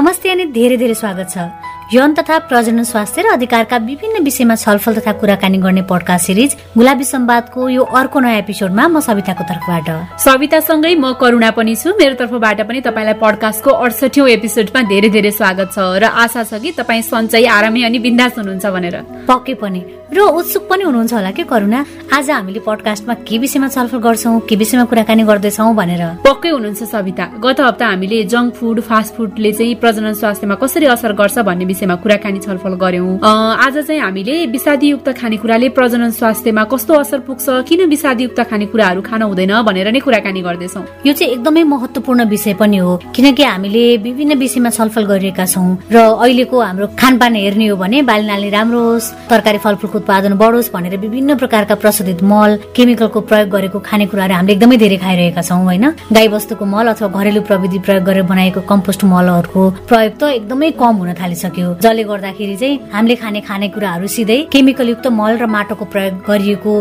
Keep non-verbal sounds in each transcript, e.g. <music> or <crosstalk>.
नमस्ते अनि धेरै धेरै स्वागत छ। यौन तथा प्रजनन स्वास्थ्य र अधिकारका विभिन्न विषयमा छलफल तथा कुराकानी गर्ने पडकास्ट सिरिज गुलाबी सम्वादको यो अर्को नयाँ एपिसोडमा म सविताको तर्फबाट। सवितासँगै म करुणा पनि छु। मेरो तर्फबाट पनि तपाईँलाई पडकास्टको अडसठी एपिसोडमा धेरै धेरै स्वागत छ र आशा छ कि तपाईँ सन्चै आरामै अनि बिन्दास हुनुहुन्छ भनेर। पक्कै पनि। र उत्सुक पनि हुनुहुन्छ होला कि करुणा? आज हामीले पडकास्टमा के विषयमा छलफल गर्छौँ के विषयमा कुराकानी गर्दैछौँ भनेर। पक्कै हुनुहुन्छ सविता। गत हप्ता हामीले जङ्क फुड फास्ट फुडले चाहिँ प्रजनन स्वास्थ्यमा कसरी असर गर्छ भन्ने विषयमा कुराकानी छलफल गर्यौं आज चाहिँ हामीले विषादीयुक्त खानेकुराले प्रजनन स्वास्थ्यमा कस्तो असर पुग्छ किन विषादीयुक्त खानेकुराहरू खान हुँदैन भनेर नै कुराकानी गर्दैछौँ। यो चाहिँ एकदमै महत्वपूर्ण विषय पनि हो किनकि हामीले विभिन्न विषयमा छलफल गरिरहेका छौँ र अहिलेको हाम्रो खानपान हेर्ने हो भने बालीनाली राम्रो होस् तरकारी फलफुलको उत्पादन बढोस् भनेर विभिन्न प्रकारका प्रशोधित मल केमिकलको प्रयोग गरेको खानेकुराहरू हामीले एकदमै धेरै खाइरहेका छौँ होइन? गाई बस्तुको मल अथवा घरेलु प्रविधि प्रयोग गरेर बनाएको कम्पोस्ट मलहरूको प्रयोग त एकदमै कम हुन थालिसक्यो। जसले गर्दाखेरि चाहिँ हामीले खाने खानेकुराहरू सिधै केमिकल युक्त मल र माटोको प्रयोग गरिएको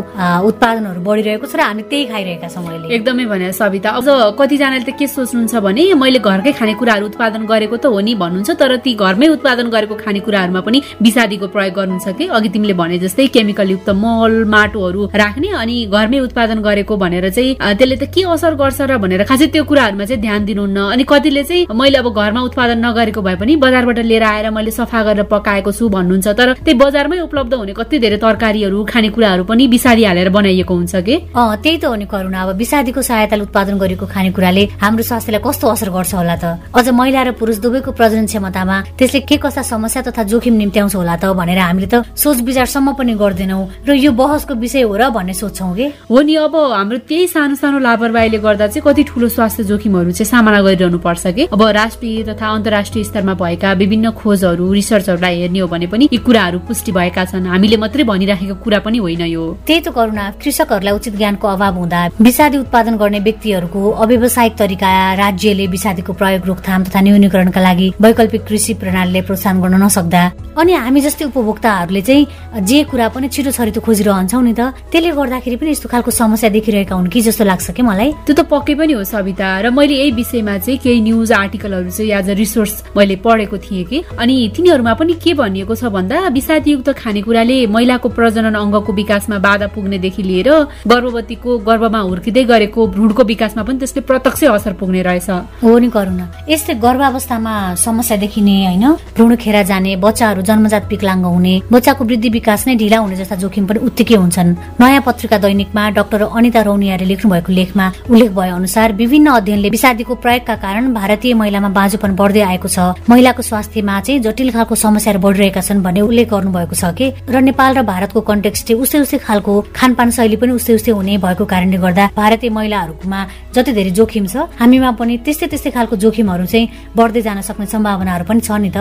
उत्पादनहरू बढिरहेको छ र हामी त्यही खाइरहेका छौँ अहिले। एकदमै भने सविता अझ कतिजनाले त के सोच्नुहुन्छ भने मैले घरकै खानेकुराहरू उत्पादन गरेको त हो नि भन्नुहुन्छ तर ती घरमै उत्पादन गरेको खानेकुराहरूमा पनि विषादीको प्रयोग गर्नुहुन्छ कि? अघि तिमीले भने जस्तै केमिकल युक्त मल माटोहरू राख्ने अनि घरमै उत्पादन गरेको भनेर चाहिँ त्यसले त के असर गर्छ र भनेर खासै त्यो कुराहरूमा चाहिँ ध्यान दिनुहुन्न। अनि कतिले चाहिँ मैले अब घरमा उत्पादन नगरेको भए पनि बजारबाट लिएर आएर मैले सफा गरेर पकाएको छु भन्नुहुन्छ तर त्यही बजारमै उपलब्ध हुने कति धेरै तरकारीहरू खानेकुराहरू पनि विषादी हालेर बनाइएको हुन्छ कि? त्यही त हो नि करुणा। अब विषादीको सहायताले उत्पादन गरेको खानेकुराले हाम्रो स्वास्थ्यलाई कस्तो असर गर्छ होला त? अझ महिला र पुरुष दुवैको प्रजन क्षमतामा त्यसले के कस्ता समस्या तथा जोखिम निम्त्याउँछ होला त भनेर हामीले त सोच विचारसम्म पनि गर्दैनौ। र यो बहसको विषय हो र भन्ने सोच्छौ कि? हो नि अब हाम्रो त्यही सानो सानो लापरवाहीले गर्दा चाहिँ कति ठुलो स्वास्थ्य जोखिमहरू चाहिँ सामना गरिरहनु पर्छ कि? अब राष्ट्रिय तथा अन्तर्राष्ट्रिय स्तरमा भएका विभिन्न खोजहरू रिसर्चहरूलाई हेर्ने हो भने पनि यी कुराहरू पुष्टि भएका छन्। हामीले मात्रै भनिराखेको कुरा पनि होइन यो। त्यही त करुणा कृषकहरूलाई उचित ज्ञानको अभाव हुँदा विषादी उत्पादन गर्ने व्यक्तिहरूको अव्यवसायिक तरिका राज्यले विषादीको प्रयोग रोकथाम तथा न्यूनीकरणका लागि वैकल्पिक कृषि प्रणालीले प्रोत्साहन गर्न नसक्दा अनि हामी जस्तै उपभोक्ताहरूले चाहिँ जे कुरा पनि छिटो छरितो खोजिरहन्छौ नि त त्यसले गर्दाखेरि पनि यस्तो खालको समस्या देखिरहेका हुन् कि जस्तो लाग्छ कि मलाई? त्यो त पक्कै पनि हो सविता। र मैले यही विषयमा चाहिँ केही न्युज आर्टिकलहरू चाहिँ एज अ रिसोर्स मैले पढेको थिएँ कि। अनि तिनीहरूमा पनि के भनिएको छ भन्दा विषादयुक्त खानेकुराले महिलाको प्रजनन अङ्गको विकासमा बाधा पुग्नेदेखि लिएर गर्भवतीको गर्भमा हुर्किँदै गरेको भ्रूणको विकासमा पनि त्यसले प्रत्यक्ष असर पुग्ने रहेछ। हो नि करुणा। यस्तै गर्भावस्थामा समस्या देखिने होइन भ्रूण खेरा जाने बच्चाहरू जन्मजात विकलाङ्ग हुने बच्चाको वृद्धि विकास नै ढिला हुने जस्ता जोखिम पनि उत्तिकै हुन्छन्। नयाँ पत्रिका दैनिकमा डाक्टर अनिता रौनियाले लेख्नु भएको लेखमा उल्लेख भए अनुसार विभिन्न अध्ययनले विषादीको प्रयोगका कारण भारतीय महिलामा बाँझोपन बढ्दै आएको छ। महिलाको स्वास्थ्यमा चाहिँ जटिल खालको समस्याहरू बढिरहेका छन् भन्ने उल्लेख गर्नुभएको छ कि र नेपाल र भारतको कन्टेक्स्ट उस्तै उस्तै खालको खानपान शैली पनि उस्तै उस्तै हुने भएको कारणले गर्दा भारतीय महिलाहरूमा जति धेरै जोखिम छ हामीमा पनि त्यस्तै त्यस्तै खालको जोखिमहरू चाहिँ बढ्दै जान सक्ने सम्भावनाहरू पनि छ नि त।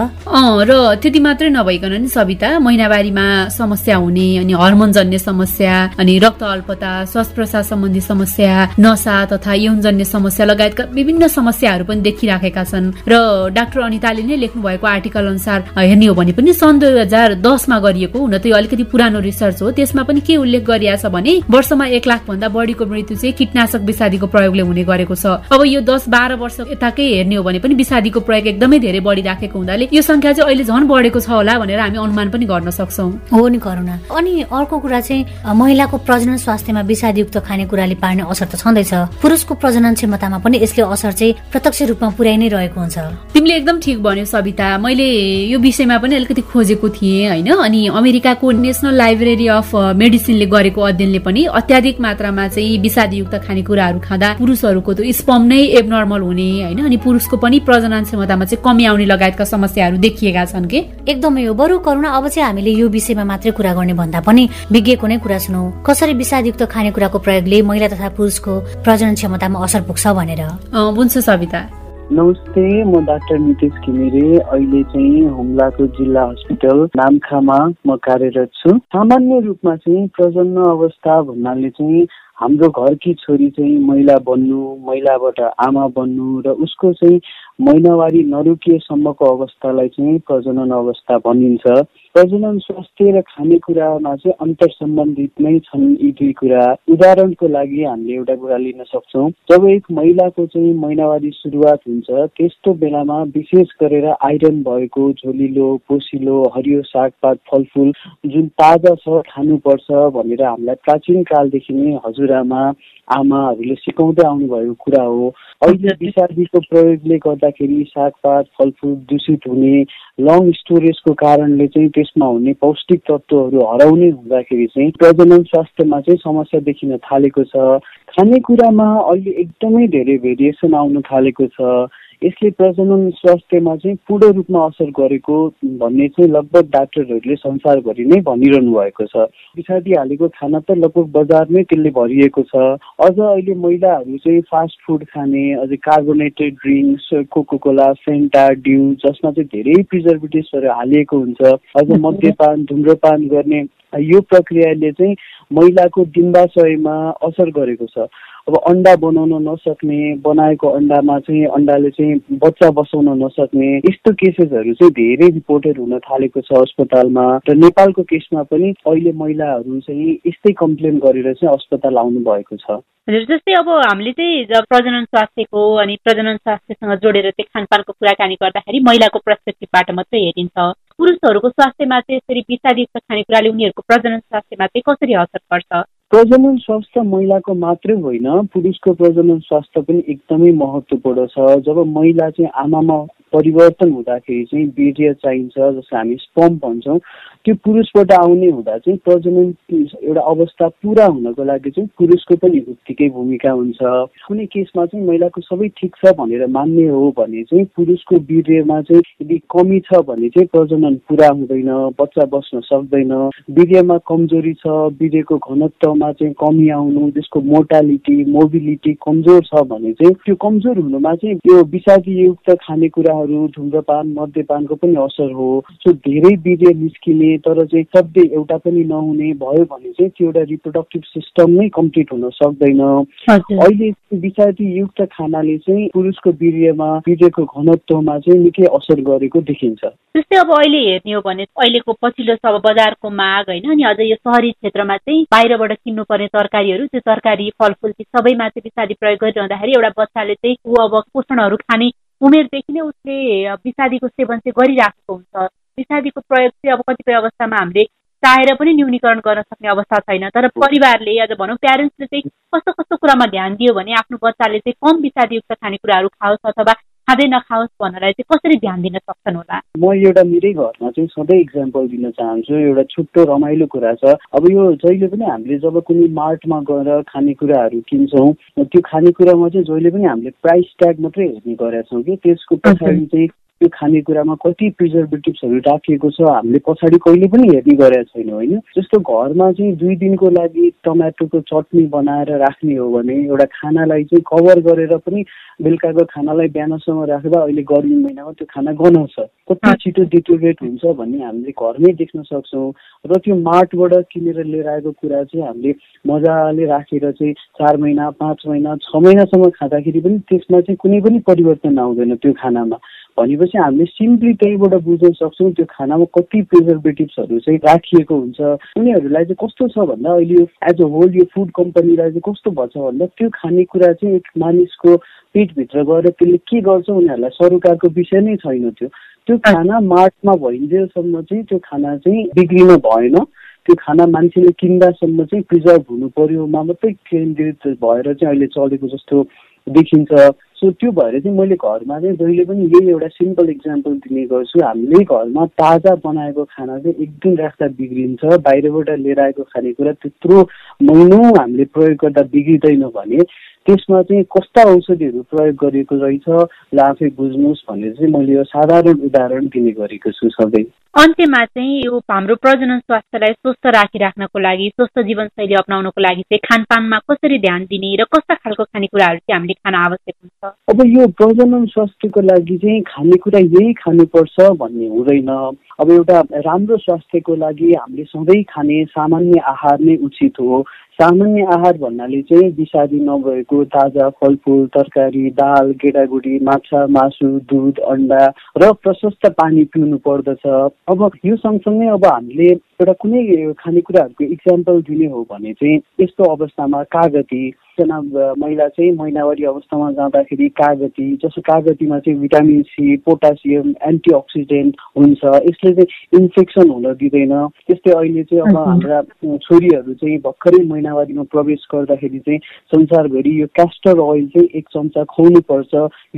र त्यति मात्रै नभइकन नि सविता महिनावारीमा समस्या हुने अनि हर्मोनजन्य समस्या अनि रक्त अल्पता श्वास प्रश्वास सम्बन्धी समस्या नसा तथा यौनजन्य समस्या लगायतका विभिन्न समस्याहरू पनि देखिराखेका छन्। र डाक्टर अनिताले नै लेख्नु भएको आर्टिकल अनुसार हेर्ने हो भने पनि सन् दुई हजार दसमा गरिएको हुन त यो अलिकति पुरानो रिसर्च हो। त्यसमा पनि के उल्लेख गरिएको छ भने वर्षमा एक लाख भन्दा बढीको मृत्यु चाहिँ कीटनाशक विषादीको प्रयोगले हुने गरेको छ। अब यो दस बाह्र वर्ष यताकै हेर्ने हो भने पनि विषादीको प्रयोग एकदमै धेरै बढिराखेको हुनाले यो संख्या चाहिँ अहिले झन् बढेको छ होला भनेर हामी अनुमान पनि गर्न सक्छौँ। हो नि करुणा। अनि अर्को कुरा चाहिँ महिलाको प्रजनन स्वास्थ्यमा विषादयुक्त खानेकुराले पार्ने असर त छँदैछ। पुरुषको प्रजनन क्षमतामा पनि यसले असर चाहिँ प्रत्यक्ष रूपमा पुर्याइ नै रहेको हुन्छ। तिमीले एकदम ठिक भन्यो सविता। मैले यो विषयमा पनि अलिकति खोजेको थिएँ होइन? अनि अमेरिकाको नेसनल लाइब्रेरी अफ मेडिसिनले गरेको अध्ययनले पनि अत्याधिक मात्रामा चाहिँ विषादीयुक्त खानेकुराहरू खाँदा पुरुषहरूको त स्पम नै एबनर्मल हुने होइन? अनि पुरुषको पनि प्रजनन क्षमतामा चाहिँ कमी आउने लगायतका समस्याहरू देखिएका छन् कि? एकदमै हो। बरु करुणा अब चाहिँ हामीले यो विषयमा मात्रै कुरा गर्ने भन्दा पनि विज्ञको नै कुरा सुनौ। कसरी विषादयुक्त खानेकुराको प्रयोगले महिला तथा पुरुषको प्रजनन क्षमतामा असर पुग्छ भनेर? हुन्छ सविता। नमस्ते म डाक्टर नितेश घिमिरे। अहिले चाहिँ हुम्लाको जिल्ला हस्पिटल नामखामा म कार्यरत छु। सामान्य रूपमा चाहिँ प्रजन्म अवस्था भन्नाले चाहिँ हाम्रो घरकी छोरी चाहिँ महिला बन्नु महिलाबाट आमा बन्नु र उसको चाहिँ महिनावारी नरुकिएसम्मको अवस्थालाई चाहिँ प्रजनन अवस्था भनिन्छ। प्रजनन स्वास्थ्य र खानेकुरामा चाहिँ अन्तर सम्बन्धित नै छन् यी दुई कुरा। उदाहरणको लागि हामीले एउटा कुरा लिन सक्छौँ। जब एक महिलाको चाहिँ महिनावारी सुरुवात हुन्छ त्यस्तो बेलामा विशेष गरेर आइरन भएको झोलिलो पोसिलो हरियो सागपात फलफुल जुन ताजा छ खानुपर्छ भनेर हामीलाई प्राचीन कालदेखि नै हजुरआमा आमाहरूले सिकाउँदै आउनुभएको कुरा हो। अहिले विषादीको प्रयोगले गर्दाखेरि सागपात फलफुल दूषित हुने लङ स्टोरेजको कारणले चाहिँ त्यसमा हुने पौष्टिक तत्त्वहरू हराउने हुँदाखेरि चाहिँ प्रजनन स्वास्थ्यमा चाहिँ समस्या देखिन थालेको छ। खानेकुरामा अहिले एकदमै धेरै भेरिएसन आउन थालेको छ। यसले प्रजनन स्वास्थ्यमा चाहिँ पूर्ण रूपमा असर गरेको भन्ने चाहिँ लगभग डाक्टरहरूले संसारभरि नै भनिरहनु भएको छ। पिछाडि हालेको खाना त लगभग बजारमै त्यसले भरिएको छ। अझ अहिले महिलाहरू चाहिँ फास्ट फुड खाने अझै carbonated drinks coca cola Fanta Dew जसमा चाहिँ धेरै प्रिजर्भेटिभ्सहरू हालिएको हुन्छ। अझ <laughs> मद्यपान धुम्रपान गर्ने यो प्रक्रियाले चाहिँ महिलाको डिम्बाशयमा असर गरेको छ। अब अन्डा बनाउन नसक्ने बनाएको अन्डामा चाहिँ अन्डाले चाहिँ बच्चा बसाउन नसक्ने यस्तो केसेसहरू चाहिँ धेरै रिपोर्टेड हुन थालेको छ अस्पतालमा। र नेपालको केसमा पनि अहिले महिलाहरू चाहिँ यस्तै कम्प्लेन गरेर चाहिँ अस्पताल आउनु भएको छ। हजुर जस्तै अब हामीले चाहिँ प्रजनन स्वास्थ्यको अनि प्रजनन स्वास्थ्यसँग जोडेर चाहिँ खानपानको कुराकानी गर्दाखेरि महिलाको पर्सपेक्टिभबाट मात्रै हेरिन्छ। पुरुषहरूको स्वास्थ्यमा चाहिँ यसरी विषादयुक्त खानेकुराले उनीहरूको प्रजनन स्वास्थ्यमा चाहिँ कसरी असर पर्छ? प्रजनन स्वास्थ्य महिलाको मात्रै होइन पुरुषको प्रजनन स्वास्थ्य पनि एकदमै महत्त्वपूर्ण छ। जब महिला चाहिँ आमामा परिवर्तन हुँदाखेरि चाहिँ वीर्य चाहिन्छ जसलाई हामी स्पम भन्छौँ। त्यो पुरुषबाट आउने हुँदा चाहिँ प्रजनन एउटा अवस्था पुरा हुनको लागि चाहिँ पुरुषको पनि उत्तिकै भूमिका हुन्छ। कुनै केसमा चाहिँ महिलाको सबै ठिक छ भनेर मान्ने हो भने चाहिँ पुरुषको वीर्यमा चाहिँ यदि कमी छ भने चाहिँ प्रजनन पुरा हुँदैन बच्चा बस्न सक्दैन। वीर्यमा कमजोरी छ वीर्यको घनत्वमा चाहिँ कमी आउनु त्यसको मोर्टालिटी मोबिलिटी कमजोर छ भने चाहिँ त्यो कमजोर हुनुमा चाहिँ त्यो विषादीयुक्त खानेकुराहरू धुम्रपान मद्यपानको पनि असर हो। सो धेरै वीर्य निस्किने तर चाहिँ सधैँ एउटा पनि नहुने भयो भने चाहिँ त्यो एउटा रिप्रोडक्टिभ सिस्टम नै कम्प्लिट हुन सक्दैन। अहिले विषादी युक्त खानाले चाहिँ पुरुषको वीर्यमा वीर्यको घनत्वमा चाहिँ निकै असर गरेको देखिन्छ। जस्तै अब अहिले हेर्ने हो भने अहिलेको पछिल्लो सब बजारको माग होइन अनि अझ यो सहरी क्षेत्रमा चाहिँ बाहिरबाट किन्नुपर्ने तरकारीहरू त्यो तरकारी फलफुल सबैमा चाहिँ विषादी प्रयोग गरिरहँदाखेरि एउटा बच्चाले चाहिँ ऊ अब पोषणहरू खाने उमेरदेखि नै उसले विषादीको सेवन चाहिँ गरिराखेको हुन्छ। विषादीको प्रयोग चाहिँ अब कतिपय अवस्थामा हामीले चाहेर पनि न्यूनीकरण गर्न सक्ने अवस्था छैन। तर परिवारले अझ भनौँ प्यारेन्ट्सले चाहिँ कस्तो कस्तो कुरामा ध्यान दियो भने आफ्नो बच्चाले चाहिँ कम विषादीयुक्त खानेकुराहरू खाओस् अथवा खाँदै नखाओस् भन्नलाई चाहिँ कसरी ध्यान दिन सक्छन् होला? म एउटा मेरै घरमा चाहिँ सधैँ इक्जाम्पल दिन चाहन्छु एउटा छुट्टो रमाइलो कुरा छ। अब यो जहिले पनि हामीले जब कुनै मार्टमा गएर खानेकुराहरू किन्छौँ त्यो खानेकुरामा चाहिँ जहिले पनि हामीले प्राइस ट्याग मात्रै हेर्ने गरेका छौँ कि त्यसको पछाडि चाहिँ त्यो खानेकुरामा कति प्रिजर्भेटिभ्सहरू राखिएको छ हामीले पछाडि कहिले पनि हेर्ने गरेका छैनौँ होइन? जस्तो घरमा चाहिँ दुई दिनको लागि टमाटोको चटनी बनाएर राख्ने हो भने एउटा खानालाई चाहिँ कभर गरेर पनि बेलुकाको खानालाई बिहानसम्म राख्दा अहिले गर्मी महिनामा त्यो खाना गनाउँछ। कति छिटो डिटोरेट हुन्छ भन्ने हामीले घरमै देख्न सक्छौँ र त्यो मार्टबाट किनेर लिएर आएको कुरा चाहिँ हामीले मजाले राखेर चाहिँ चार महिना पाँच महिना छ महिनासम्म खाँदाखेरि पनि त्यसमा चाहिँ कुनै पनि परिवर्तन आउँदैन त्यो खानामा। भनेपछि हामीले सिम्पली त्यहीबाट बुझ्न सक्छौँ त्यो खानामा कति प्रिजर्भेटिभ्सहरू चाहिँ राखिएको हुन्छ। उनीहरूलाई चाहिँ कस्तो छ भन्दा अहिले एज अ होल यो फुड कम्पनीलाई चाहिँ कस्तो भन्छ भन्दा त्यो खानेकुरा चाहिँ एक मानिसको पेटभित्र गएर त्यसले के गर्छ उनीहरूलाई सरोकारको विषय नै छैन त्यो। त्यो खाना मार्टमा भइन्जेलसम्म चाहिँ त्यो खाना चाहिँ बिग्रिन भएन। त्यो खाना मान्छेले किन्दासम्म चाहिँ प्रिजर्भ हुनु पर्योमा मात्रै केन्द्रित भएर चाहिँ अहिले चलेको जस्तो देखिन्छ। सो त्यो भएर चाहिँ मैले घरमा चाहिँ जहिले पनि यही एउटा सिम्पल इक्जाम्पल दिने गर्छु। हामीले घरमा ताजा बनाएको खाना चाहिँ एक दिन राख्दा बिग्रिन्छ बाहिरबाट लिएर आएको खानेकुरा त्यत्रो महिनौ हामीले प्रयोग गर्दा बिग्रिँदैन भने त्यसमा चाहिँ कस्ता औषधिहरू प्रयोग गरिएको रहेछ ल आफै बुझ्नुहोस् भनेर चाहिँ मैले यो साधारण उदाहरण दिने गरेको छु सबै अन्त्यमा चाहिँ यो हाम्रो प्रजनन स्वास्थ्यलाई स्वस्थ राखिराख्नको लागि स्वस्थ जीवनशैली अप्नाउनको लागि चाहिँ खानपानमा कसरी ध्यान दिने र कस्ता खालको खानेकुराहरू चाहिँ हामीले खान आवश्यक हुन्छ? अब यो प्रजनन स्वास्थ्यको लागि चाहिँ खानेकुरा यही खानुपर्छ भन्ने हुँदैन। अब एउटा राम्रो स्वास्थ्यको लागि हामीले सधैँ खाने सामान्य आहार नै उचित हो। सामान्य आहार भन्नाले चाहिँ विषादी नभएको ताजा फलफुल तरकारी दाल गेडागुडी माछा मासु दुध अन्डा र प्रशस्त पानी पिउनु पर्दछ। अब यो सँगसँगै अब हामीले एउटा कुनै खानेकुराहरूको इक्जाम्पल दिने हो भने चाहिँ यस्तो अवस्थामा कागती एकजना महिला चाहिँ महिनावारी अवस्थामा जाँदाखेरि कागती जस्तो कागतीमा चाहिँ भिटामिन सी पोटासियम एन्टिअक्सिडेन्ट हुन्छ। यसले चाहिँ इन्फेक्सन हुन दिँदैन। त्यस्तै अहिले चाहिँ अब हाम्रा छोरीहरू चाहिँ भर्खरै महिनावारीमा प्रवेश गर्दाखेरि चाहिँ संसारभरि यो क्यास्टर ओइल चाहिँ एक चम्चा खुवाउनुपर्छ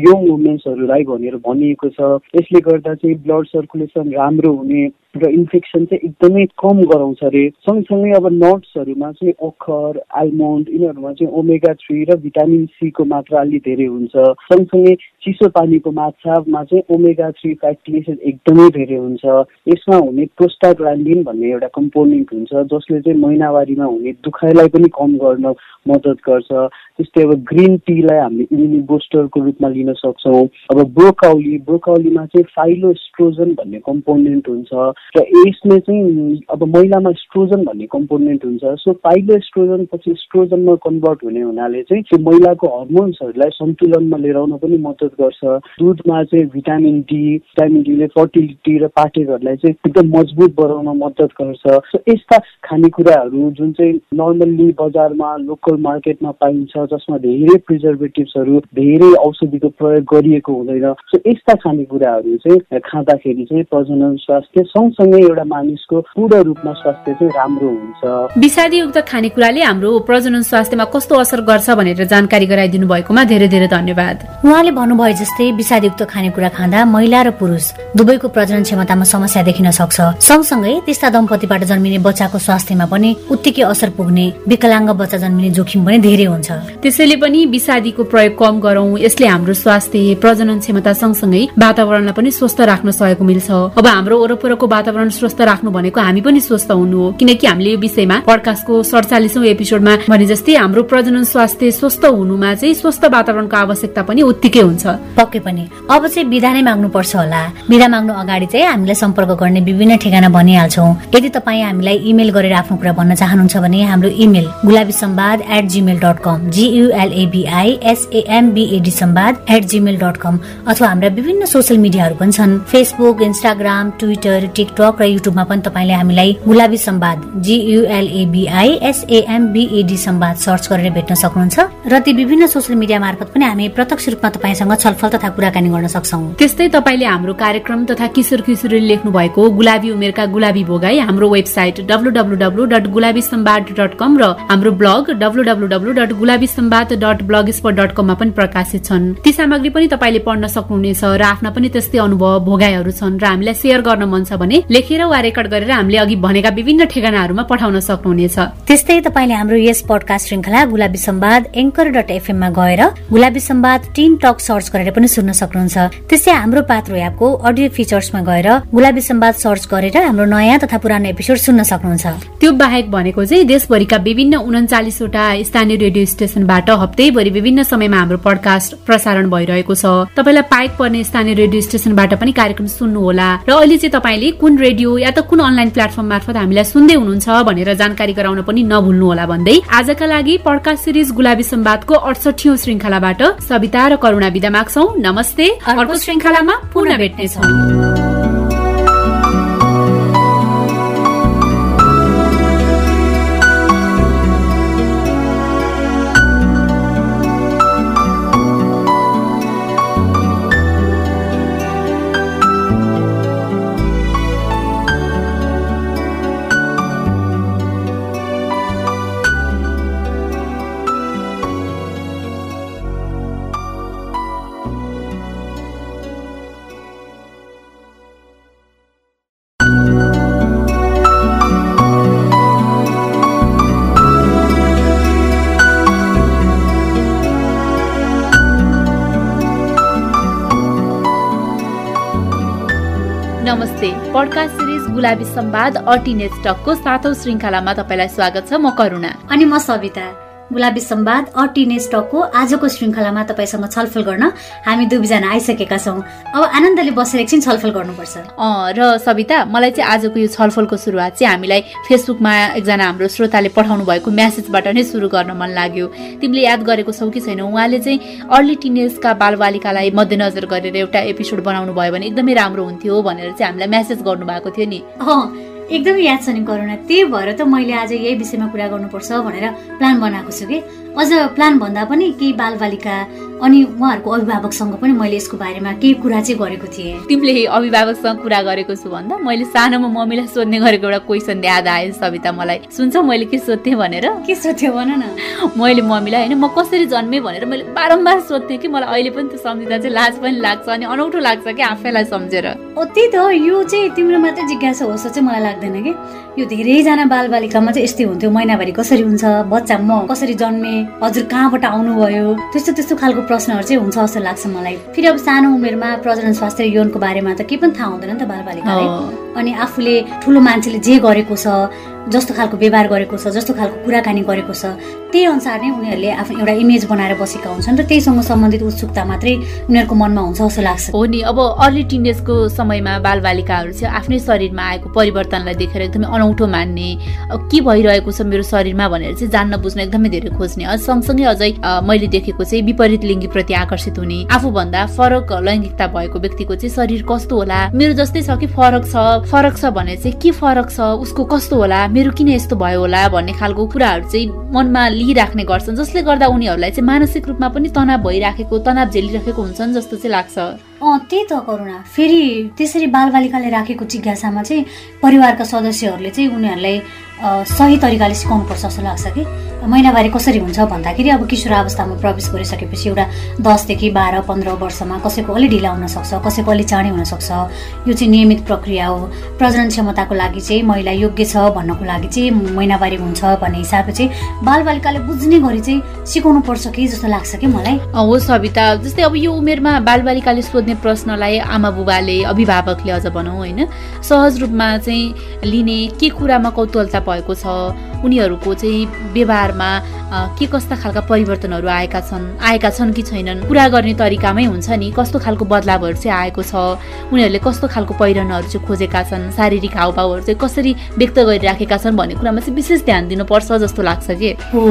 यङ वुमेन्सहरूलाई भनेर भनिएको छ। यसले गर्दा चाहिँ ब्लड सर्कुलेसन राम्रो हुने र इन्फेक्सन चाहिँ एकदमै कम गराउँछ अरे। सँगसँगै अब नट्सहरूमा चाहिँ ओखर आलमोन्ड यिनीहरूमा चाहिँ ओमेगा थ्री र भिटामिन सीको मात्रा अलि धेरै हुन्छ। सँगसँगै चिसो पानीको माछामा चाहिँ ओमेगा थ्री फ्याटी एसिड एकदमै धेरै हुन्छ। यसमा हुने प्रोस्टाग्रान्डिन भन्ने एउटा कम्पोनेन्ट हुन्छ जसले चाहिँ महिनावारीमा हुने दुखाइलाई पनि कम गर्न मद्दत गर्छ। त्यस्तै अब ग्रिन टीलाई हामीले इम्युनी बुस्टरको रूपमा लिन सक्छौँ। अब ब्रोकाउली ब्रोकाउलीमा चाहिँ फाइलोस्ट्रोजन भन्ने कम्पोनेन्ट हुन्छ र यसले चाहिँ अब महिलामा स्ट्रोजन भन्ने कम्पोनेन्ट हुन्छ। सो पाइलो स्ट्रोजन पछि स्ट्रोजनमा कन्भर्ट हुने हुनाले चाहिँ त्यो महिलाको हर्मोन्सहरूलाई सन्तुलनमा लिएर आउन पनि मद्दत गर्छ। दुधमा चाहिँ भिटामिन डी भिटामिन डीले फर्टिलिटी र पाठेघरलाई चाहिँ एकदम मजबुत बनाउन मद्दत गर्छ। सो यस्ता खानेकुराहरू जुन चाहिँ नर्मल्ली बजारमा लोकल मार्केटमा पाइन्छ जसमा धेरै प्रिजर्भेटिभ्सहरू धेरै औषधिको प्रयोग गरिएको हुँदैन। सो यस्ता खानेकुराहरू चाहिँ खाँदाखेरि चाहिँ प्रजनन स्वास्थ्य सँगसँगै एउटा मानिसको पूर्ण रूपमा स्वास्थ्य चाहिँ राम्रो हुन्छ। विषादीयुक्त खानेकुराले हाम्रो प्रजनन स्वास्थ्यमा कस्तो असर गर्छ भनेर जानकारी गराइदिनु भएकोमा धेरै धेरै धन्यवाद। उहाँले भन्नुभयो जस्तै विषादयुक्त खानेकुरा खाँदा महिला र पुरुष दुवैको प्रजनन क्षमतामा समस्या देखिन सक्छ। सँगसँगै त्यस्ता दम्पतिबाट जन्मिने बच्चाको स्वास्थ्यमा पनि उत्तिकै असर पुग्ने विकलाङ्ग बच्चा जन्मिने जोखिम पनि धेरै हुन्छ। त्यसैले पनि विषादीको प्रयोग कम गरौं यसले हाम्रो स्वास्थ्य प्रजनन क्षमता सँगसँगै वातावरणलाई पनि स्वस्थ राख्न सहयोग मिल्छ। अब हाम्रो वरपरको वातावरण स्वस्थ राख्नु भनेको हामी पनि स्वस्थ हुनु हो। किनकि हामीले यो विषयमा पडकास्टको सडचालिसौँ एपिसोडमा भने जस्तै हाम्रो प्रजनन स्वास्थ्य स्वस्थ हुनुमा चाहिँ स्वस्थ वातावरणको आवश्यकता पनि उत्तिकै हुन्छ। पक्कै पनि। अब चाहिँ विधा नै माग्नु पर्छ होला। विधा माग्नु अगाडि चाहिँ हामीलाई सम्पर्क गर्ने विभिन्न ठेगाना भनिहाल्छौ। यदि तपाईँ हामीलाई इमेल गरेर आफ्नो कुरा भन्न चाहनुहुन्छ भने हाम्रो email Gulabi Sambad at Gmail dot com G U L A B I S A M B A D Sambad at Gmail dot com अथवा हाम्रा विभिन्न सोसियल मिडियाहरू पनि छन्। फेसबुक इन्स्टाग्राम ट्विटर टिकटक र युट्युबमा पनि तपाईँले हामीलाई गुलाबी सम्वाद जियुएलएबिआई एसएएमबिएडी सम्वाद सर्च गरेर भेट्न सक्नुहुन्छ र ती विभिन्न सोसियल मिडिया मार्फत पनि हामी प्रत्यक्ष रूपमा तपाईँसँग छलफल तथा कुराकानी गर्न सक्छौ। त्यस्तै तपाईँले हाम्रो कार्यक्रम तथा किशोर किशोरी लेख्नु भएको गुलाबी उमेरका गुलाबी भोगाई हाम्रो website W W W dot Gulabi Sambad dot com र हाम्रो blog W W W dot Gulabi Sambad dot blog spot dot कममा पनि प्रकाशित छन्। ती सामग्री पनि तपाईँले पढ्न सक्नुहुनेछ र आफ्ना पनि त्यस्तै अनुभव भोगाईहरू छन् र हामीलाई सेयर गर्न मन छ भने लेखेर वा रेकर्ड गरेर हामीले अघि भनेका विभिन्न ठेगानाहरूमा पठाउन सक्नुहुनेछ। त्यस्तै तपाईँले हाम्रो यस पडकास्ट श्रृङ्खला गुलाबी सम्वाद एङ्कर डट एफएममा गएर Gulabi Sambad teen talk search गरेर पनि सुन्न सक्नुहुन्छ। त्यस्तै हाम्रो पात्रो एपको अडियो फिचर्समा गएर गुलाबी सम्वाद सर्च गरेर हाम्रो नयाँ तथा पुरानो एपिसोड सुन्न सक्नुहुन्छ। त्यो बाहेक भनेको चाहिँ देशभरिका विभिन्न उन्चालिसवटा स्थानीय रेडियो स्टेशनबाट हप्तैभरि विभिन्न समयमा हाम्रो पडकास्ट प्रसारण भइरहेको छ। तपाईँलाई पाइक पर्ने स्थानीय रेडियो स्टेशनबाट पनि कार्यक्रम सुन्नुहोला र अहिले चाहिँ तपाईँले कुन रेडियो या त कुन अनलाइन प्लेटफर्म मार्फत हामीलाई सुन्दै हुनुहुन्छ भनेर जानकारी गराउन पनि नभुल्नु होला भन्दै आजका लागि पडकास्ट सिरिज गुलाबी सम्वादको अडसठी श्रृङ्खलाबाट सविता र करुणा विदा माग्छौ। नमस्ते। अर्को श्रृङ्खलामा पुनः भेट्नेछौँ। पडकास्ट सिरिज गुलाबी सम्वाद अटिनेज टकको सातौं श्रृङ्खलामा तपाईँलाई स्वागत छ म करुणा। अनि म सविता। गुलाबी सम्वाद अ टिनेज टकको आजको श्रृङ्खलामा तपाईँसँग छलफल गर्न हामी दुवैजना आइसकेका छौँ। अब आनन्दले बसेर एकछिन छलफल गर्नुपर्छ। र सविता मलाई चाहिँ आजको यो छलफलको सुरुवात चाहिँ हामीलाई फेसबुकमा एकजना हाम्रो श्रोताले पठाउनु भएको म्यासेजबाट नै सुरु गर्न मन लाग्यो। तिमीले याद गरेको छौ कि छैन? उहाँले चाहिँ अर्ली टिनेजका बालबालिकालाई मध्यनजर गरेर एउटा एपिसोड बनाउनु भयो भने एकदमै राम्रो हुन्थ्यो भनेर चाहिँ हामीलाई म्यासेज गर्नुभएको थियो नि। एकदमै याद छ नि करुणा त्यही भएर त मैले आज यही विषयमा कुरा गर्नुपर्छ भनेर प्लान बनाएको छु कि। अझ प्लान भन्दा पनि केही बालबालिका अनि उहाँहरूको अभिभावकसँग पनि मैले यसको बारेमा केही कुरा चाहिँ गरेको थिएँ। तिमीले अभिभावकसँग कुरा गरेको छु भन्दा मैले सानोमा मम्मीलाई सोध्ने गरेको एउटा क्वेसन याद आयो सविता मलाई। सुन्छौ मैले के सोध्थेँ भनेर? के सोध्थ्यो भन न? मैले मम्मीलाई होइन म कसरी जन्मेँ भनेर मैले बारम्बार सोध्थेँ कि मलाई अहिले पनि त्यो सम्झिँदा चाहिँ लाज पनि लाग्छ अनि अनौठो लाग्छ कि आफैलाई सम्झेर। त्यही त यो चाहिँ तिम्रो मात्रै जिज्ञासा होस् चाहिँ मलाई लाग्दैन कि। यो धेरैजना बालबालिकामा चाहिँ यस्तै हुन्थ्यो महिनाभरि कसरी हुन्छ बच्चा म कसरी जन्मेँ हजुर कहाँबाट आउनुभयो? त्यस्तो त्यस्तो खालको प्रश्नहरू चाहिँ हुन्छ जस्तो लाग्छ मलाई। फेरि अब सानो उमेरमा प्रजनन स्वास्थ्य यौनको बारेमा त केही पनि थाहा हुँदैन नि त बालबालिकालाई अनि आफूले ठुलो मान्छेले जे गरेको छ जस्तो खालको व्यवहार गरेको छ जस्तो खालको कुराकानी गरेको छ त्यही अनुसार नै उनीहरूले आफ्नो एउटा इमेज बनाएर बसेका हुन्छन् र त्यहीसँग सम्बन्धित उत्सुकता मात्रै उनीहरूको मनमा हुन्छ जस्तो लाग्छ। हो नि अब अर्ली टिनेजको समयमा बालबालिकाहरू चाहिँ आफ्नै शरीरमा आएको परिवर्तनलाई देखेर एकदमै अनौठो मान्ने के भइरहेको छ मेरो शरीरमा भनेर चाहिँ जान्न बुझ्न एकदमै धेरै खोज्ने। अझ सँगसँगै अझै मैले देखेको चाहिँ विपरीत लिङ्गीप्रति आकर्षित हुने आफूभन्दा फरक लैङ्गिकता भएको व्यक्तिको चाहिँ शरीर कस्तो होला मेरो जस्तै छ कि फरक छ फरक छ भने चाहिँ के फरक छ उसको कस्तो होला मेरो किन यस्तो भयो होला भन्ने खालको कुराहरू चाहिँ मनमा लिइराख्ने गर्छन् जसले गर्दा उनीहरूलाई चाहिँ मानसिक रूपमा पनि तनाव भइराखेको तनाव झेलिराखेको हुन्छन् जस्तो चाहिँ लाग्छ। अँ त्यही त करुणा। फेरि त्यसरी बालबालिकाले राखेको जिज्ञासामा चाहिँ परिवारका सदस्यहरूले चाहिँ उनीहरूलाई सही तरिकाले सिकाउनुपर्छ जस्तो लाग्छ कि? महिनावारी कसरी हुन्छ भन्दाखेरि अब किशोर अवस्थामा प्रवेश गरिसकेपछि एउटा दसदेखि बाह्र पन्ध्र वर्षमा कसैको अलि ढिला हुनसक्छ कसैको अलि चाँडै हुनसक्छ यो चाहिँ नियमित प्रक्रिया हो। प्रजनन क्षमताको लागि चाहिँ महिला योग्य छ भन्नको लागि चाहिँ महिनावारी हुन्छ भन्ने हिसाबले चाहिँ बालबालिकाले बुझ्ने गरी चाहिँ सिकाउनु पर्छ कि जस्तो लाग्छ कि मलाई? हो सविता। जस्तै अब यो उमेरमा बालबालिकाले सोध्ने प्रश्नलाई आमा बुबाले अभिभावकले अझ भनौँ होइन? सहज रूपमा चाहिँ लिने के कुरामा कौतूहलता भएको छ? उनीहरूको चाहिँ व्यवहारमा के कस्ता खालका परिवर्तनहरू आएका छन्? आएका छन् कि छैनन्? कुरा गर्ने तरिकामै हुन्छ नि। कस्तो खालको बदलावहरू चाहिँ आएको छ? उनीहरूले कस्तो खालको पहिरनहरू चाहिँ खोजेका छन्? शारीरिक हावभावहरू चाहिँ कसरी व्यक्त गरिराखेका छन् भन्ने कुरामा चाहिँ विशेष ध्यान दिनुपर्छ जस्तो लाग्छ कि? हो।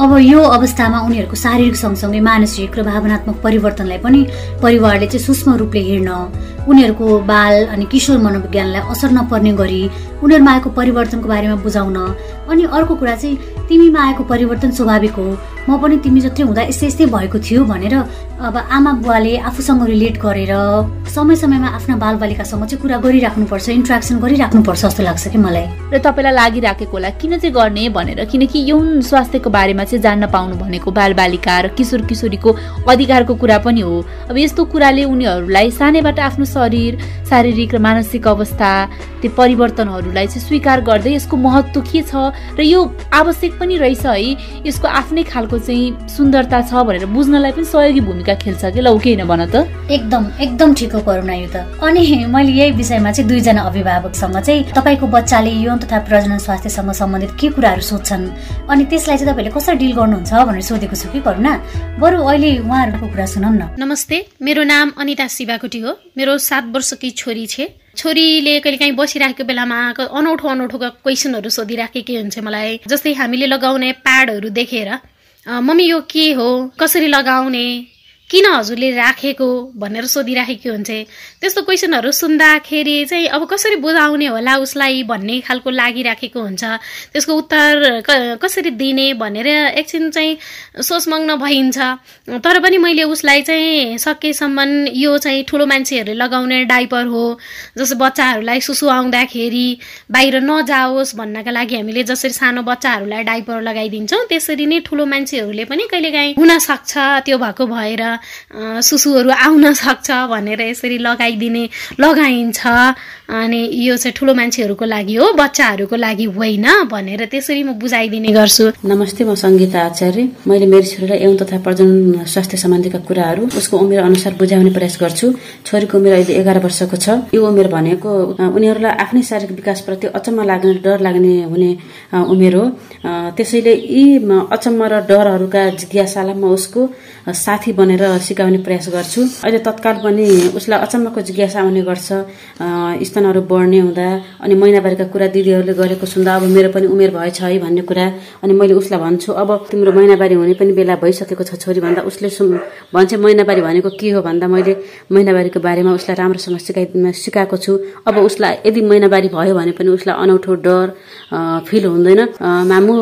अब यो अवस्थामा उनीहरूको शारीरिक सँगसँगै मानसिक र भावनात्मक परिवर्तनलाई पनि परिवारले चाहिँ सूक्ष्म रूपले हेर्न उनीहरूको बाल अनि किशोर मनोविज्ञानलाई असर नपर्ने गरी उनीहरूमा आएको परिवर्तनको बारेमा बुझाउन। अनि अर्को कुरा चाहिँ तिमीमा आएको परिवर्तन स्वाभाविक हो। म पनि तिमी जत्रै हुँदा यस्तै यस्तै भएको थियो भनेर अब आमा बुवाले आफूसँग रिलेट गरेर समय समयमा आफ्ना बालबालिकासँग चाहिँ कुरा गरिराख्नुपर्छ इन्ट्रेक्सन गरिराख्नुपर्छ जस्तो लाग्छ कि मलाई? र तपाईँलाई लागिराखेको होला किन चाहिँ गर्ने भनेर? किनकि यौन स्वास्थ्यको बारेमा चाहिँ जान्न पाउनु भनेको बालबालिका र किशोर किशोरीको अधिकारको कुरा पनि हो। अब यस्तो कुराले उनीहरूलाई सानैबाट आफ्नो शरीर शारीरिक र मानसिक अवस्था त्यो परिवर्तनहरूलाई चाहिँ स्वीकार गर्दै यसको महत्त्व के छ र यो आवश्यक पनि रहेछ है? यसको आफ्नै खालको चाहिँ सुन्दरता छ भनेर बुझ्नलाई पनि सहयोगी भूमिका खेल्छ कि? लौ के भन त। एकदम एकदम ठिक हो करुणा यो त। अनि <laughs> मैले यही विषयमा चाहिँ दुईजना अभिभावकसँग चाहिँ तपाईँको बच्चाले यौन तथा प्रजनन स्वास्थ्यसँग सम्बन्धित के कुराहरू सोध्छन्? अनि त्यसलाई चाहिँ तपाईँले कसरी डिल गर्नुहुन्छ भनेर सोधेको छु कि करुणा? बरु अहिले उहाँहरूको कुरा सुनौ न। नमस्ते मेरो नाम अनिता शिवाकोटी हो। मेरो सात वर्षकी छोरी छ। छोरीले कहिले काहीँ बसिराखेको बेलामा अनौठो अनौठो क्वेसनहरू सोधिराखेकै हुन्छ मलाई। जस्तै हामीले लगाउने प्याडहरू देखेर मम्मी यो के हो? कसरी लगाउने? किन हजुरले राखेको भनेर सोधिराखेको हुन्छ? त्यस्तो क्वेसनहरू सुन्दाखेरि चाहिँ अब कसरी बुझाउने होला उसलाई भन्ने खालको लागिराखेको हुन्छ। त्यसको उत्तर कसरी दिने भनेर एकछिन चाहिँ सोचमग्न भइन्छ। तर पनि मैले उसलाई चाहिँ सकेसम्म यो चाहिँ ठुलो मान्छेहरूले लगाउने डाइपर हो। जस्तो बच्चाहरूलाई सुसु आउँदाखेरि बाहिर नजाओस् भन्नका लागि हामीले जसरी सानो बच्चाहरूलाई डाइपर लगाइदिन्छौँ त्यसरी नै ठुलो मान्छेहरूले पनि कहिलेकाहीँ हुनसक्छ त्यो भएको भएर सुसुहरू आउन सक्छ भनेर यसरी लगाइदिने लगाइन्छ। अनि यो चाहिँ ठुलो मान्छेहरूको लागि हो बच्चाहरूको लागि होइन भनेर त्यसरी म बुझाइदिने गर्छु। नमस्ते म सङ्गीता आचार्य। मैले मेरो छोरीलाई यौन तथा प्रजनन स्वास्थ्य सम्बन्धीका कुराहरू उसको उमेर अनुसार बुझाउने प्रयास गर्छु। छोरीको उमेर अहिले एघार वर्षको छ। यो उमेर भनेको उनीहरूलाई आफ्नै शारीरिक विकासप्रति अचम्म लाग्ने डर लाग्ने हुने उमेर हो। त्यसैले यी अचम्म र डरहरूका जिज्ञासालाई म उसको साथी बनेर सिकाउने प्रयास गर्छु। अहिले तत्काल पनि उसलाई अचम्मको जिज्ञासा आउने गर्छ स्तनहरू बढ्ने हुँदा अनि महिनावारीका कुरा दिदीहरूले गरेको सुन्दा अब मेरो पनि उमेर भएछ है भन्ने कुरा अनि मैले उसलाई भन्छु अब तिम्रो महिनावारी हुने पनि बेला भइसकेको छ छोरी भन्दा उसले भन्छ महिनावारी भनेको के हो भन्दा मैले महिनावारीको बारेमा उसलाई राम्रोसँग सिकाइ सिकाएको छु। अब उसलाई यदि महिनावारी भयो भने पनि उसलाई अनौठो डर फिल हुँदैन। मामु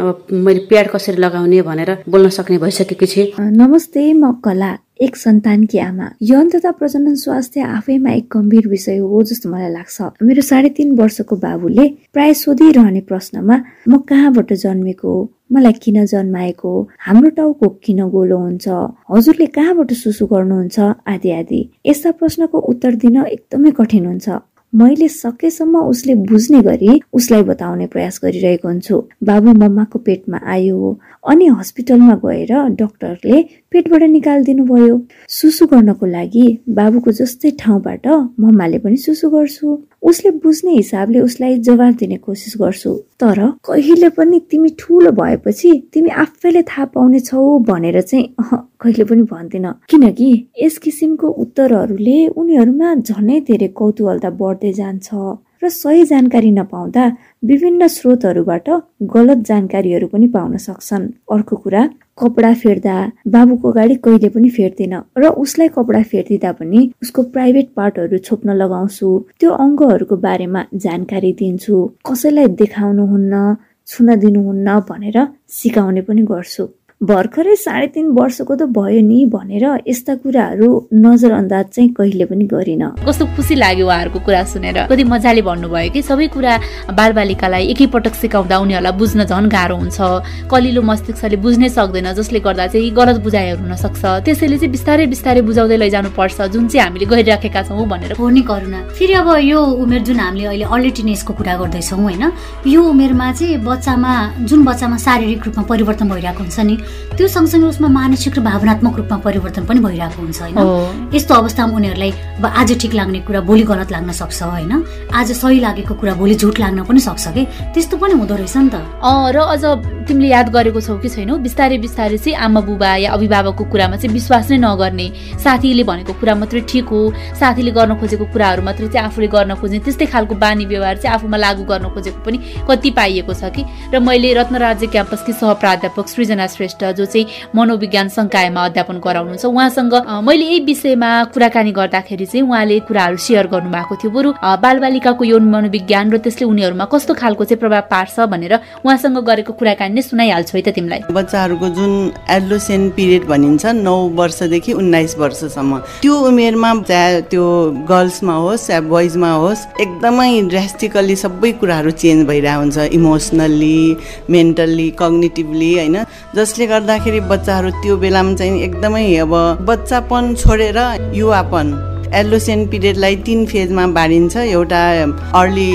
अब मैले प्याड कसरी लगाउने भनेर बोल्न सक्ने भइसकेकी छु। नमस्ते म कला एक सन्तानकी आमा। यौन तथा प्रजनन स्वास्थ्य आफैमा एक गम्भीर विषय हो जस्तो मलाई लाग्छ। मेरो साढे तिन वर्षको बाबुले प्राय सोधिरहने प्रश्नमा म कहाँबाट जन्मेको मलाई किन जन्माएको हाम्रो टाउको किन गोलो हुन्छ? हजुरले कहाँबाट सुसु गर्नुहुन्छ? आदि आदि। यस्ता प्रश्नको उत्तर दिन एकदमै कठिन हुन्छ। मैले सकेसम्म उसले बुझ्ने गरी उसलाई बताउने प्रयास गरिरहेको हुन्छु। बाबु मम्माको पेटमा आयो अनि हस्पिटलमा गएर डक्टरले पेटबाट निकालिदिनु भयो सुसु गर्नको लागि बाबुको जस्तै ठाउँबाट मम्माले पनि सुसु गर्छु। उसले बुझ्ने हिसाबले उसलाई जवाब दिने कोसिस गर्छु। तर कहिले पनि तिमी ठुलो भएपछि तिमी आफैले थाहा पाउने छौ भनेर चाहिँ कहिले पनि भन्दिन। किनकि यस किसिमको उत्तरहरूले उनीहरूमा झनै धेरै कौतूहलता बढ्दै जान्छ। र सही जानकारी नपाउँदा विभिन्न स्रोतहरूबाट गलत जानकारीहरू पनि पाउन सक्छन्। अर्को कुरा कपडा फेर्दा बाबुको गाडी कहिले पनि फेर्दिन र उसलाई कपडा फेरिदिँदा पनि उसको प्राइभेट पार्टहरू छोप्न लगाउँछु। त्यो अङ्गहरूको बारेमा जानकारी दिन्छु। कसैलाई देखाउनुहुन्न छुन दिनुहुन्न भनेर सिकाउने पनि गर्छु। भर्खरै साढे तिन वर्षको त भयो नि भनेर यस्ता कुराहरू नजरअन्दाज चाहिँ कहिले पनि गरिन। कस्तो खुसी लाग्यो उहाँहरूको कुरा सुनेर। कति मजाले भन्नुभयो कि सबै कुरा बालबालिकालाई एकैपटक सिकाउँदा उनीहरूलाई बुझ्न झन् गाह्रो हुन्छ। कलिलो मस्तिष्कले बुझ्नै सक्दैन जसले गर्दा चाहिँ गलत बुझाइहरू हुन सक्छ त्यसैले चाहिँ बिस्तारै बिस्तारै बुझाउँदै लैजानु पर्छ जुन चाहिँ हामीले गरिराखेका छौँ भनेर। हो नि करुणा। फेरि अब यो उमेर जुन हामीले अहिले अर्ली टिनेजको कुरा गर्दैछौँ होइन? यो उमेरमा चाहिँ बच्चामा जुन बच्चामा शारीरिक रूपमा परिवर्तन भइरहेको हुन्छ नि त्यो सँगसँगै उसमा मानसिक र भावनात्मक रूपमा परिवर्तन पनि भइरहेको हुन्छ होइन? यस्तो अवस्थामा उनीहरूलाई अब आज ठिक लाग्ने कुरा भोलि गलत लाग्न सक्छ होइन? आज सही लागेको कुरा भोलि झुट लाग्न पनि सक्छ कि? त्यस्तो पनि हुँदो रहेछ नि त। र अझ तिमीले याद गरेको छौ कि छैनौ? बिस्तारै बिस्तारै चाहिँ आमा बुबा या अभिभावकको कुरामा चाहिँ विश्वास नै नगर्ने साथीले भनेको कुरा मात्रै ठिक हो। साथीले गर्न खोजेको कुराहरू मात्रै चाहिँ आफूले गर्न खोज्ने त्यस्तै खालको बानी व्यवहार चाहिँ आफूमा लागू गर्न खोजेको पनि कति पाइएको छ कि? र मैले रत्नराज्य क्याम्पसकी सहप्राध्यापक सृजना श्रेष्ठ श्रेष्ठ जो चाहिँ मनोविज्ञान संकायमा अध्यापन गराउनुहुन्छ। उहाँसँग मैले यही विषयमा कुराकानी गर्दाखेरि चाहिँ उहाँले कुराहरू सेयर गर्नुभएको थियो। बरु बालबालिकाको यौन मनोविज्ञान र त्यसले उनीहरूमा कस्तो खालको चाहिँ प्रभाव पार्छ भनेर उहाँसँग गरेको कुराकानी नै सुनाइहाल्छु है त तिमीलाई। बच्चाहरूको जुन एडलोसेन पिरियड भनिन्छ नौ वर्षदेखि उन्नाइस वर्षसम्म। त्यो उमेरमा चाहे त्यो गर्ल्समा होस् या बोइजमा होस् एकदमै ड्रास्टिकल्ली सबै कुराहरू चेन्ज भइरहेको हुन्छ। इमोसनल्ली मेन्टल्ली कग्नेटिभली होइन? जसले गर्दाखेरि बच्चाहरू त्यो बेलामा चाहिँ एकदमै अब बच्चापन छोडेर युवापन एल्लोसेन पिरियडलाई तिन फेजमा बाँडिन्छ। एउटा अर्ली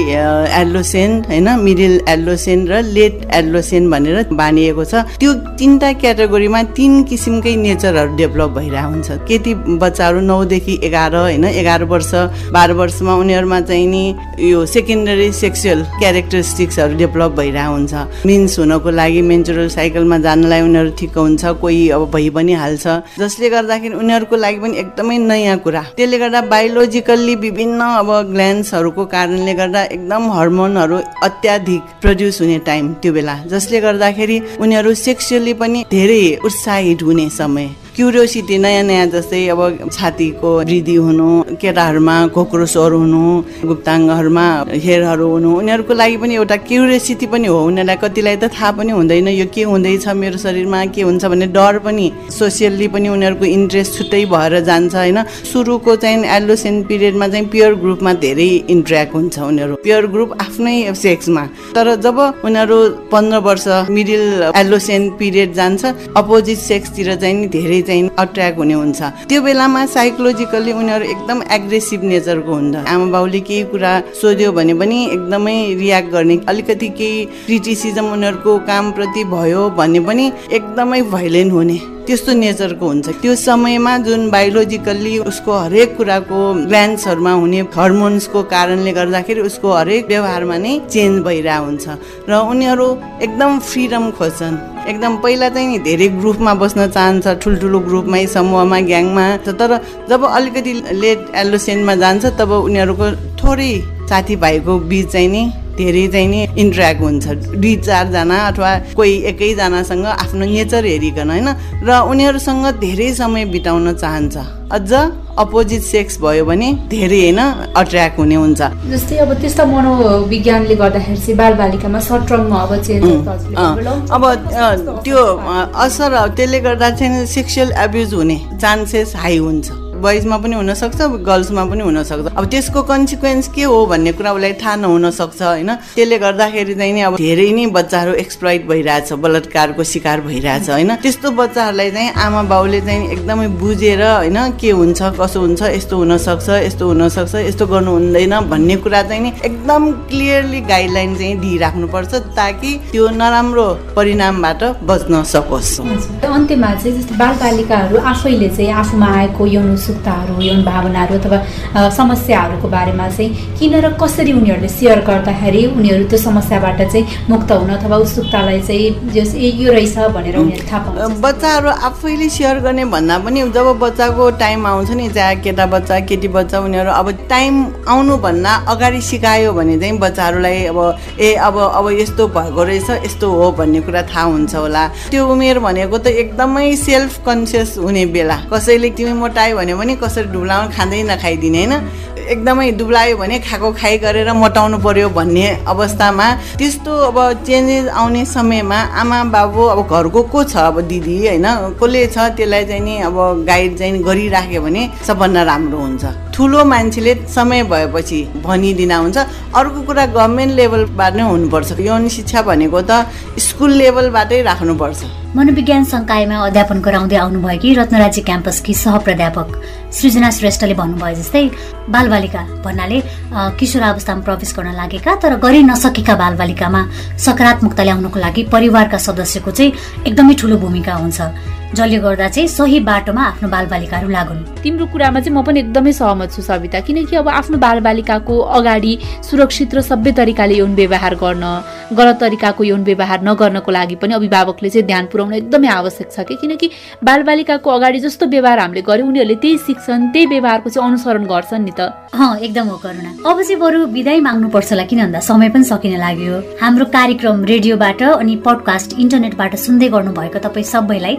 एल्लोसेन होइन मिडिल एल्लोसेन र लेट एल्लोसेन भनेर बाँडिएको छ। त्यो तिनवटा क्याटेगोरीमा तिन किसिमकै नेचरहरू डेभलप भइरहेको हुन्छ। केटी बच्चाहरू नौदेखि एघार होइन एघार वर्ष बाह्र वर्षमा उनीहरूमा चाहिँ नि यो सेकेन्डरी सेक्सुअल क्यारेक्टरिस्टिक्सहरू डेभलप भइरहेको हुन्छ। मिन्स हुनको लागि मेन्चुरल साइकलमा जानलाई उनीहरू ठिक हुन्छ कोही अब भइ पनि हाल्छ। जसले गर्दाखेरि उनीहरूको लागि पनि एकदमै नयाँ कुरा। त्यसले गर्दा बायोलोजिकल्ली विभिन्न अब ग्ल्यान्ड्सहरूको कारणले गर्दा एकदम हर्मोनहरू अत्याधिक प्रड्युस हुने टाइम त्यो बेला। जसले गर्दाखेरि उनीहरू सेक्सुअली पनि धेरै उत्साहित हुने समय। क्युरियोसिटी नयाँ नयाँ जस्तै अब छातीको वृद्धि हुनु केटाहरूमा खोक्रो स्वर हुनु गुप्ताङ्गहरूमा हेरहरू हुनु उनीहरूको लागि पनि एउटा क्युरियोसिटी पनि हो। उनीहरूलाई कतिलाई त थाहा पनि हुँदैन यो के हुँदैछ मेरो शरीरमा के हुन्छ भन्ने डर पनि सोसियल्ली पनि उनीहरूको इन्ट्रेस्ट छुट्टै भएर जान्छ होइन? सुरुको चाहिँ एलोसेन पिरियडमा चाहिँ प्योर ग्रुपमा धेरै इन्ट्रेक्ट हुन्छ उनीहरू। प्योर ग्रुप आफ्नै सेक्समा। तर जब उनीहरू पन्ध्र वर्ष मिडिल एलोसेन पिरियड जान्छ अपोजिट सेक्सतिर चाहिँ धेरै चाहिँ अट्र्याक्ट हुने हुन्छ। त्यो बेलामा साइकोलोजिकल्ली उनीहरू एकदम एग्रेसिभ नेचरको हुन्छ आमा बाउले केही कुरा सोध्यो भने पनि एकदमै रियाक्ट गर्ने अलिकति केही क्रिटिसिजम उनीहरूको कामप्रति भयो भने पनि एकदमै भाइलेन्ट हुने। त्यस्तो नेचरको हुन्छ। त्यो समयमा जुन बायोलोजिकल्ली उसको हरेक कुराको ग्ल्यान्ड्सहरूमा हुने हर्मोन्सको कारणले गर्दाखेरि उसको हरेक व्यवहारमा नै चेन्ज भइरहेको हुन्छ। र उनीहरू एकदम फ्रिडम खोज्छन्। एकदम पहिला चाहिँ नि धेरै ग्रुपमा बस्न चाहन्छ ठुल्ठुलो ग्रुपमै समूहमा ग्याङमा। तर जब अलिकति लेट एलोसेन्टमा जान्छ तब उनीहरूको थोरै साथीभाइको बिच चाहिँ नि धेरै चाहिँ नि इन्ट्रेक्ट हुन्छ। दुई चारजना अथवा कोही एकैजनासँग आफ्नो नेचर हेरिकन होइन? र उनीहरूसँग धेरै समय बिताउन चाहन्छ। अझ अपोजिट सेक्स भयो भने धेरै होइन अट्र्याक्ट हुने हुन्छ। जस्तै अब त्यस्तो मनोविज्ञानले गर्दाखेरि चाहिँ बालबालिकामा सर्ट टर्ममा अब अब त्यो असर त्यसले गर्दा चाहिँ सेक्सुअल एब्युज हुने चान्सेस हाई हुन्छ। बोइजमा पनि हुनसक्छ गर्ल्समा पनि हुनसक्छ। अब त्यसको कन्सिक्वेन्स के हो भन्ने कुरा उसलाई थाहा नहुन सक्छ होइन? त्यसले गर्दाखेरि चाहिँ नि अब धेरै नै बच्चाहरू एक्सप्लोइट भइरहेछ बलात्कारको शिकार भइरहेछ होइन? त्यस्तो बच्चाहरूलाई चाहिँ आमा बाउले चाहिँ एकदमै बुझेर होइन के हुन्छ कसो हुन्छ यस्तो हुनसक्छ यस्तो हुनसक्छ यस्तो गर्नु हुँदैन भन्ने कुरा चाहिँ नि एकदम क्लियरली गाइडलाइन चाहिँ दिइराख्नुपर्छ ताकि त्यो नराम्रो परिणामबाट बच्न सकोस्। अन्त्यमा चाहिँ जस्तै बालबालिकाहरू आफैले चाहिँ आफूमा आएको यौन उत्सुकताहरू यौन भावनाहरू अथवा समस्याहरूको बारेमा चाहिँ किन र कसरी उनीहरूले सेयर गर्दाखेरि उनीहरू त्यो समस्याबाट चाहिँ मुक्त हुन अथवा उत्सुकतालाई चाहिँ यो रहेछ भनेर उनीहरू थाहा पाउँछ बच्चाहरू आफैले सेयर गर्ने भन्दा पनि जब बच्चाको टाइम आउँछ नि चाहे केटा बच्चा केटी बच्चा उनीहरू अब टाइम आउनुभन्दा अगाडि सिकायो भने चाहिँ बच्चाहरूलाई अब ए अब अब यस्तो भएको रहेछ यस्तो हो भन्ने कुरा थाहा हुन्छ होला। त्यो उमेर भनेको त एकदमै सेल्फ कन्सियस हुने बेला। कसैले तिमी मोटायो भने पनि कसरी डुब्लाउनु खाँदै नखाइदिने होइन? एकदमै दुब्लायो भने खाएको खाइ गरेर मोटाउनु पर्यो भन्ने अवस्थामा त्यस्तो अब चेन्जेस आउने समयमा आमा बाबु अब घरको को छ अब दिदी होइन? कसले छ त्यसलाई चाहिँ नि अब गाइड चाहिँ गरिराख्यो भने सबभन्दा राम्रो हुन्छ। ठुलो मान्छेले समय भएपछि भनिदिन हुन्छ। अर्को कुरा गभर्मेन्ट लेभलबाट नै हुनुपर्छ। यौन शिक्षा भनेको त स्कुल लेभलबाटै राख्नुपर्छ। मनोविज्ञान संकायमा अध्यापन गराउँदै आउनुभएकी रत्नराजी क्याम्पसकी सहप्राध्यापक सृजना श्रेष्ठले भन्नुभयो जस्तै बालबालिका भन्नाले किशोर अवस्थामा प्रवेश गर्न लागेका तर गरि नसकेका बालबालिकामा सकारात्मकता ल्याउनको लागि परिवारका सदस्यको चाहिँ एकदमै ठुलो भूमिका हुन्छ। जसले गर्दा चाहिँ सही बाटोमा आफ्नो बालबालिकाहरू लागुन्। तिम्रो कुरामा चाहिँ म पनि एकदमै सहमत छु सविता। किनकि अब आफ्नो बालबालिकाको अगाडि सुरक्षित र सबै तरिकाले यौन व्यवहार गर्न गलत तरिकाको यौन व्यवहार नगर्नको लागि पनि अभिभावकले चाहिँ ध्यान पुर्याउन एकदमै आवश्यक छ कि? किनकि बालबालिकाको अगाडि जस्तो व्यवहार हामीले गर्यौँ उनीहरूले त्यही सिक्छन् त्यही व्यवहारको चाहिँ अनुसरण गर्छन् नि त। एकदम हो करुणा। अब चाहिँ बरु विदाय माग्नु पर्छ होला किन भन्दा समय पनि सकिन लाग्यो। हाम्रो कार्यक्रम रेडियोबाट अनि पडकास्ट इन्टरनेटबाट सुन्दै गर्नुभएको तपाईँ सबैलाई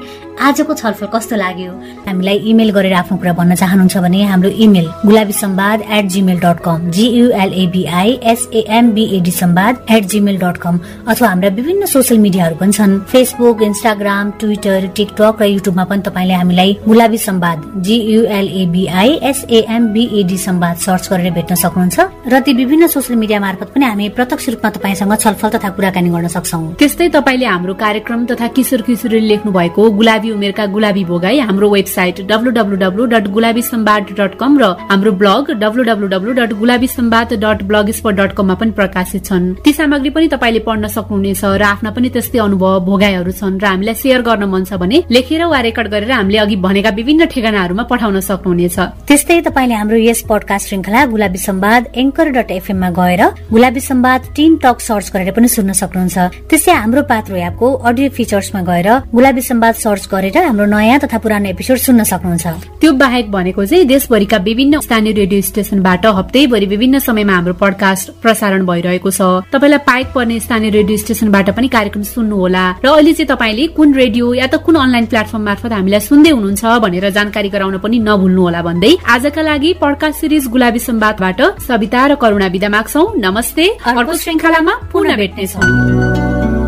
आजको छलफल कस्तो लाग्यो? हामीलाई इमेल गरेर आफ्नो कुरा भन्न चाहनुहुन्छ भने हाम्रो email Gulabi Sambad at Gmail dot com G U L A B I S A M B A D Sambad at Gmail dot com अथवा हाम्रा विभिन्न सोसियल मिडियाहरू पनि छन्। फेसबुक इन्स्टाग्राम ट्विटर टिकटक र युट्युबमा पनि तपाईँले हामीलाई गुलाबी सम्वाद जियुएलएबिआई एसएएमबिएडी सम्वाद सर्च गरेर भेट्न सक्नुहुन्छ र ती विभिन्न सोसियल मिडिया मार्फत पनि हामी प्रत्यक्ष रूपमा तपाईँसँग छलफल तथा कुराकानी गर्न सक्छौ। त्यस्तै तपाईँले हाम्रो कार्यक्रम तथा किशोर किशोरीले लेख्नु भएको गुलाबी उमेरका गुलाबी भोगाई हाम्रो website W W W dot Gulabi Sambad dot com र हाम्रो blog W W W dot Gulabi Sambad dot blog spot dot कममा पनि प्रकाशित छन्। ती सामग्री पनि तपाईँले पढ्न सक्नुहुनेछ र आफ्ना पनि त्यस्तै अनुभव भोगाईहरू छन् र हामीलाई सेयर गर्न मन छ भने लेखेर वा रेकर्ड गरेर हामीले अघि भनेका विभिन्न ठेगानाहरूमा पठाउन सक्नुहुनेछ। त्यस्तै तपाईँले हाम्रो यस पडकास्ट श्रृङ्खला गुलाबी सम्वाद एङ्कर डट एफएममा गएर Gulabi Sambad teen talk search गरेर पनि सुन्न सक्नुहुन्छ। त्यस्तै हाम्रो पात्रो एपको अडियो फिचर्समा गएर गुलाबी सम्वाद सर्च गरेर हाम्रो नयाँ तथा पुरानो एपिसोड सुन्न सक्नुहुन्छ। त्यो बाहेक भनेको चाहिँ देशभरिका विभिन्न स्थानीय रेडियो स्टेशनबाट हप्तैभरि विभिन्न समयमा हाम्रो पडकास्ट प्रसारण भइरहेको छ। तपाईँलाई पाइक पर्ने स्थानीय रेडियो स्टेशनबाट पनि कार्यक्रम सुन्नु होला र अहिले चाहिँ तपाईँले कुन रेडियो या त कुन अनलाइन प्लेटफर्म मार्फत हामीलाई सुन्दै हुनुहुन्छ भनेर जानकारी गराउन पनि नभुल्नु होला भन्दै आजका लागि पडकास्ट सिरिज गुलाबी सम्वादबाट सविता र करुणा विदा माग्छौ। नमस्ते। अर्को श्रृङ्खलामा पुनः भेट्नेछौ।